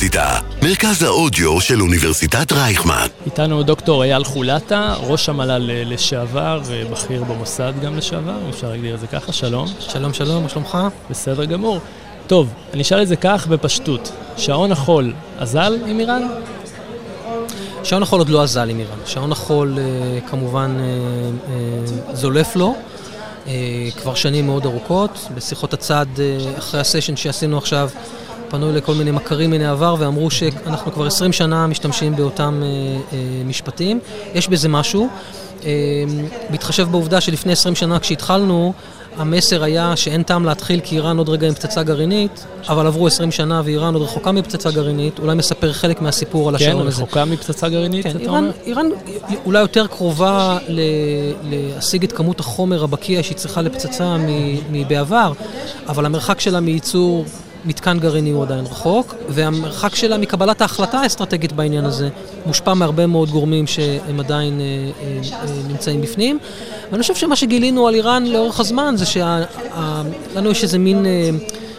האוניברסיטה, מרכז האודיו של אוניברסיטת רייכמן. איתנו דוקטור אייל חולטה, ראש המל"ל לשעבר, בכיר במוסד גם לשעבר, אם אפשר להגדיר את זה ככה, שלום. שלום, שלום, מה שלומך? בסדר גמור. טוב, אני אשאל את זה כך בפשטות. שעון החול אזל עם איראן? שעון החול עוד לא אזל עם איראן. שעון החול אה, כמובן אה, אה, זולף לו. כבר שנים מאוד ארוכות. בשיחות הצד אחרי הסשן שעשינו עכשיו, פנו אלי כל מיני מכרים מן העבר ואמרו שאנחנו כבר 20 שנה משתמשים באותם משפטים. יש בזה משהו. בהתחשב בעובדה שלפני 20 שנה כשהתחלנו, המסר היה שאין טעם להתחיל כי איראן עוד רגע עם פצצה גרעינית, אבל עברו 20 שנה ואיראן עוד רחוקה מפצצה גרעינית, אולי מספר חלק מהסיפור על השעון כן, הזה. כן, רחוקה מפצצה גרעינית, כן, איראן, איראן אולי יותר קרובה להשיג את כמות החומר הבקיע שהיא צריכה לפצצה מבעבר, אבל המרחק שלה מייצור מתקן גרעיני הוא עדיין רחוק, והמרחק שלה מקבלת ההחלטה האסטרטגית בעניין הזה מושפע מהרבה מאוד גורמים שהם עדיין אה, אה, אה, נמצאים בפנים. ואני חושב שמה שגילינו על איראן לאורך הזמן זה שלנו יש איזה מין, אה,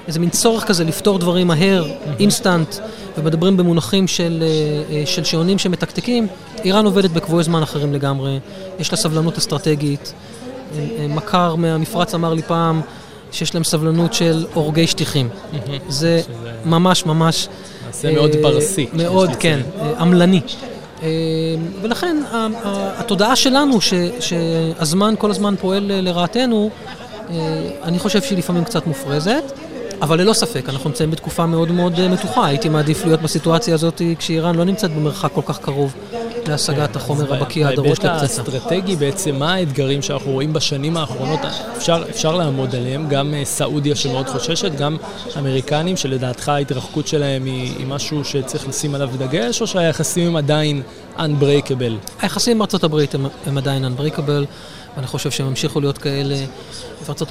איזה מין צורך כזה לפתור דברים מהר, אינסטנט, ומדברים במונחים של, אה, אה, של שעונים שמתקתקים. איראן עובדת בקבועי זמן אחרים לגמרי, יש לה סבלנות אסטרטגית. מכר מהמפרץ אמר לי פעם, שיש להם סבלנות של הורגי שטיחים. זה ממש ממש... זה מאוד פרסי. מאוד, כן, עמלני. ולכן התודעה שלנו שהזמן כל הזמן פועל לרעתנו, אני חושב שהיא לפעמים קצת מופרזת. אבל ללא ספק, אנחנו נמצאים בתקופה מאוד מאוד מתוחה. הייתי מעדיף להיות בסיטואציה הזאת כשאיראן לא נמצאת במרחק כל כך קרוב להשגת החומר הבקיע הדרוש לפצצה. בהיבט האסטרטגי בעצם, מה האתגרים שאנחנו רואים בשנים האחרונות, אפשר, אפשר לעמוד עליהם, גם סעודיה שמאוד חוששת, גם אמריקנים שלדעתך ההתרחקות שלהם היא, היא משהו שצריך לשים עליו דגש, או שהיחסים הם עדיין unbreakable? היחסים עם הברית הם, הם עדיין unbreakable. ואני חושב שהם ימשיכו להיות כאלה,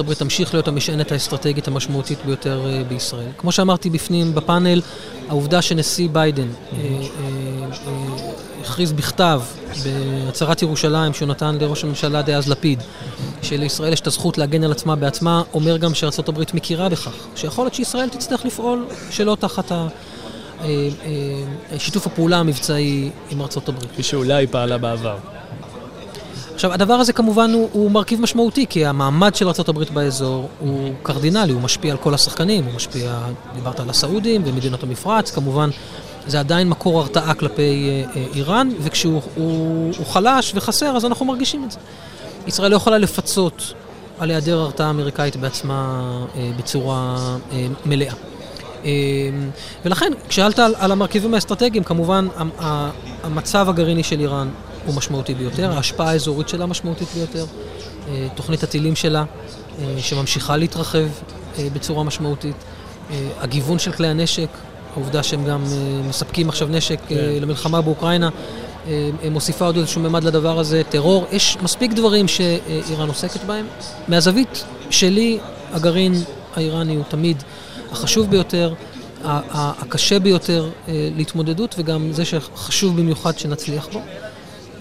הברית תמשיך להיות המשענת האסטרטגית המשמעותית ביותר בישראל. כמו שאמרתי בפנים, בפאנל, העובדה שנשיא ביידן אה, אה, אה, הכריז בכתב בהצהרת ירושלים שהוא נתן לראש הממשלה דאז לפיד, שלישראל יש את הזכות להגן על עצמה בעצמה, אומר גם שארה"ב מכירה בכך, שיכול להיות שישראל תצטרך לפעול שלא תחת ה... שיתוף הפעולה המבצעי עם הברית. כפי שאולי פעלה בעבר. עכשיו, הדבר הזה כמובן הוא, הוא מרכיב משמעותי, כי המעמד של ארה"ב באזור הוא קרדינלי, הוא משפיע על כל השחקנים, הוא משפיע, דיברת על הסעודים ומדינות המפרץ, כמובן זה עדיין מקור הרתעה כלפי אה, אה, איראן, וכשהוא הוא, הוא חלש וחסר, אז אנחנו מרגישים את זה. ישראל לא יכולה לפצות על היעדר הרתעה אמריקאית בעצמה אה, בצורה אה, מלאה. אה, ולכן, כשאלת על, על המרכיבים האסטרטגיים, כמובן המצב הגרעיני של איראן הוא משמעותי ביותר, ההשפעה האזורית שלה משמעותית ביותר, תוכנית הטילים שלה, שממשיכה להתרחב בצורה משמעותית, הגיוון של כלי הנשק, העובדה שהם גם uh, מספקים עכשיו נשק uh, כן. למלחמה באוקראינה, uh, מוסיפה עוד איזשהו ממד לדבר הזה, טרור, יש מספיק דברים שאיראן עוסקת בהם. מהזווית שלי, הגרעין האיראני הוא תמיד החשוב ביותר, הקשה ביותר להתמודדות, וגם זה שחשוב במיוחד שנצליח בו.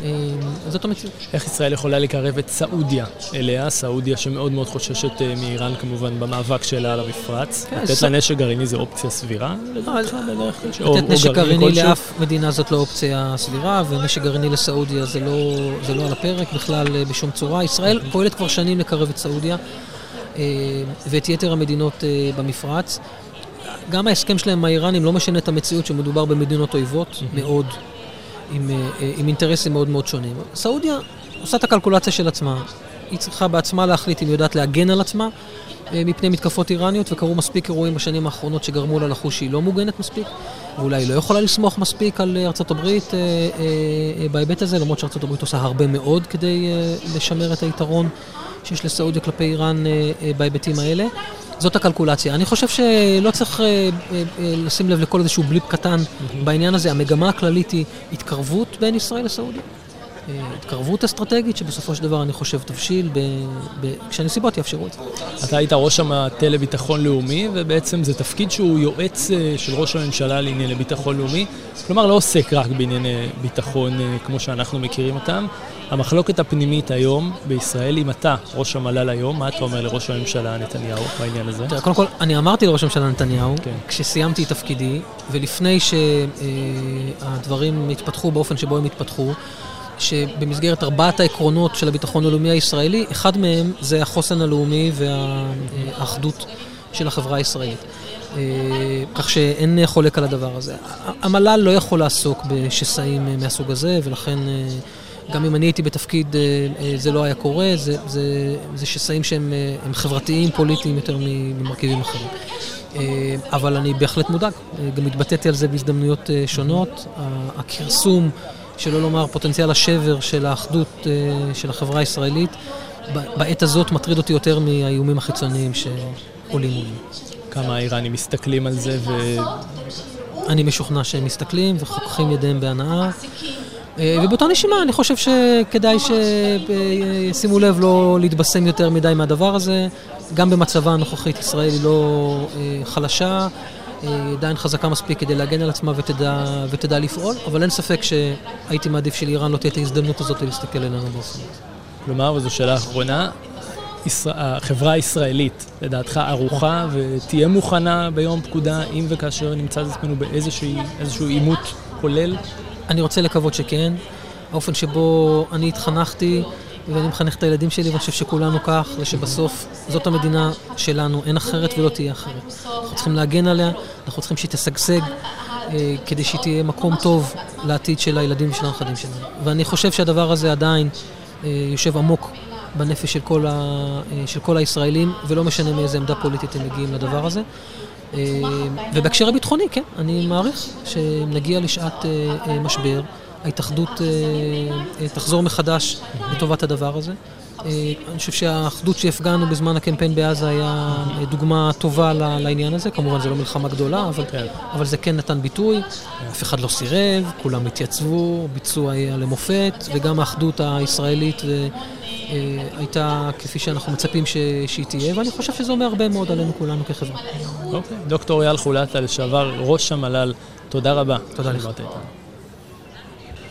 אה, זאת המציאות. איך ישראל יכולה לקרב את סעודיה אליה? סעודיה שמאוד מאוד חוששת אה, מאיראן כמובן במאבק שלה על המפרץ. כן, לתת לה נשק גרעיני זה אופציה סבירה? אה, לתת נשק גרעיני לאף מדינה זאת לא אופציה סבירה, ונשק גרעיני לסעודיה לא, זה לא על הפרק בכלל בשום צורה. ישראל פועלת כבר שנים לקרב את סעודיה ואת יתר המדינות במפרץ. גם ההסכם שלהם עם האיראנים לא משנה את המציאות שמדובר במדינות אויבות מאוד. עם, אה, אה, עם אינטרסים מאוד מאוד שונים. סעודיה עושה את הקלקולציה של עצמה. היא צריכה בעצמה להחליט אם היא יודעת להגן על עצמה אה, מפני מתקפות איראניות, וקרו מספיק אירועים בשנים האחרונות שגרמו לה לחוש שהיא לא מוגנת מספיק, ואולי היא לא יכולה לסמוך מספיק על ארצות הברית בהיבט הזה, למרות שארצות הברית עושה הרבה מאוד כדי לשמר את היתרון שיש לסעודיה כלפי איראן בהיבטים האלה. זאת הקלקולציה. אני חושב שלא צריך אה, אה, אה, לשים לב לכל איזשהו בליפ קטן בעניין הזה. המגמה הכללית היא התקרבות בין ישראל לסעודיה. התקרבות אסטרטגית, שבסופו של דבר אני חושב תבשיל ב, ב, כשהנסיבות יאפשרו את זה. אתה היית ראש המטה לביטחון לאומי, ובעצם זה תפקיד שהוא יועץ אה, של ראש הממשלה לענייני ביטחון לאומי. כלומר, לא עוסק רק בענייני ביטחון אה, כמו שאנחנו מכירים אותם. המחלוקת הפנימית היום בישראל, אם אתה ראש המל"ל היום, מה אתה אומר לראש הממשלה נתניהו בעניין הזה? תראה, קודם כל, אני אמרתי לראש הממשלה נתניהו, כן. כשסיימתי את תפקידי, ולפני שהדברים התפתחו באופן שבו הם התפתחו, שבמסגרת ארבעת העקרונות של הביטחון הלאומי הישראלי, אחד מהם זה החוסן הלאומי והאחדות של החברה הישראלית. אה, כך שאין חולק על הדבר הזה. המל"ל לא יכול לעסוק בשסעים מהסוג הזה, ולכן אה, גם אם אני הייתי בתפקיד אה, זה לא היה קורה, זה, זה, זה שסעים שהם חברתיים, פוליטיים יותר ממרכיבים אחרים. אבל אני בהחלט מודאג, גם התבטאתי על זה בהזדמנויות שונות. הכרסום שלא לומר פוטנציאל השבר של האחדות אה, של החברה הישראלית, בעת הזאת מטריד אותי יותר מהאיומים החיצוניים שעולים מולי. כמה האיראנים מסתכלים על זה ו... אני משוכנע שהם מסתכלים וחוככים ידיהם בהנאה. אה, ובאותה נשימה אני חושב שכדאי שישימו לב לא להתבשם יותר מדי מהדבר הזה. גם במצבה הנוכחית ישראל היא לא אה, חלשה. היא עדיין חזקה מספיק כדי להגן על עצמה ותדע, ותדע לפעול, אבל אין ספק שהייתי מעדיף שלאיראן לא תהיה את ההזדמנות הזאת להסתכל עלינו באופן. כלומר, וזו שאלה אחרונה, החברה הישראלית, לדעתך, ערוכה ותהיה מוכנה ביום פקודה, אם וכאשר נמצא את עצמנו באיזשהו עימות כולל? אני רוצה לקוות שכן. האופן שבו אני התחנכתי ואני מחנך את הילדים שלי, ואני חושב שכולנו כך, זה שבסוף זאת המדינה שלנו, אין אחרת ולא תהיה אחרת. אנחנו צריכים להגן עליה, אנחנו צריכים שהיא תשגשג, אה, כדי שהיא תהיה מקום טוב לעתיד של הילדים ושל הנכדים שלנו. ואני חושב שהדבר הזה עדיין אה, יושב עמוק בנפש של כל, ה, אה, של כל הישראלים, ולא משנה מאיזה עמדה פוליטית הם מגיעים לדבר הזה. ובהקשר הביטחוני, כן, אני מעריך שאם נגיע לשעת משבר, ההתאחדות אה, אה, תחזור מחדש לטובת הדבר הזה. אה, אני חושב שהאחדות שהפגנו בזמן הקמפיין בעזה היה דוגמה טובה לעניין הזה. כמובן, זו לא מלחמה גדולה, אבל, כן. אבל זה כן נתן ביטוי. אף אחד לא סירב, כולם התייצבו, ביצוע היה למופת, וגם האחדות הישראלית הייתה כפי שאנחנו מצפים ש... שהיא תהיה, ואני חושב שזה אומר הרבה מאוד עלינו כולנו כחברה. אוקיי. דוקטור אייל חולטה, לשעבר ראש המל"ל, תודה רבה. תודה לך.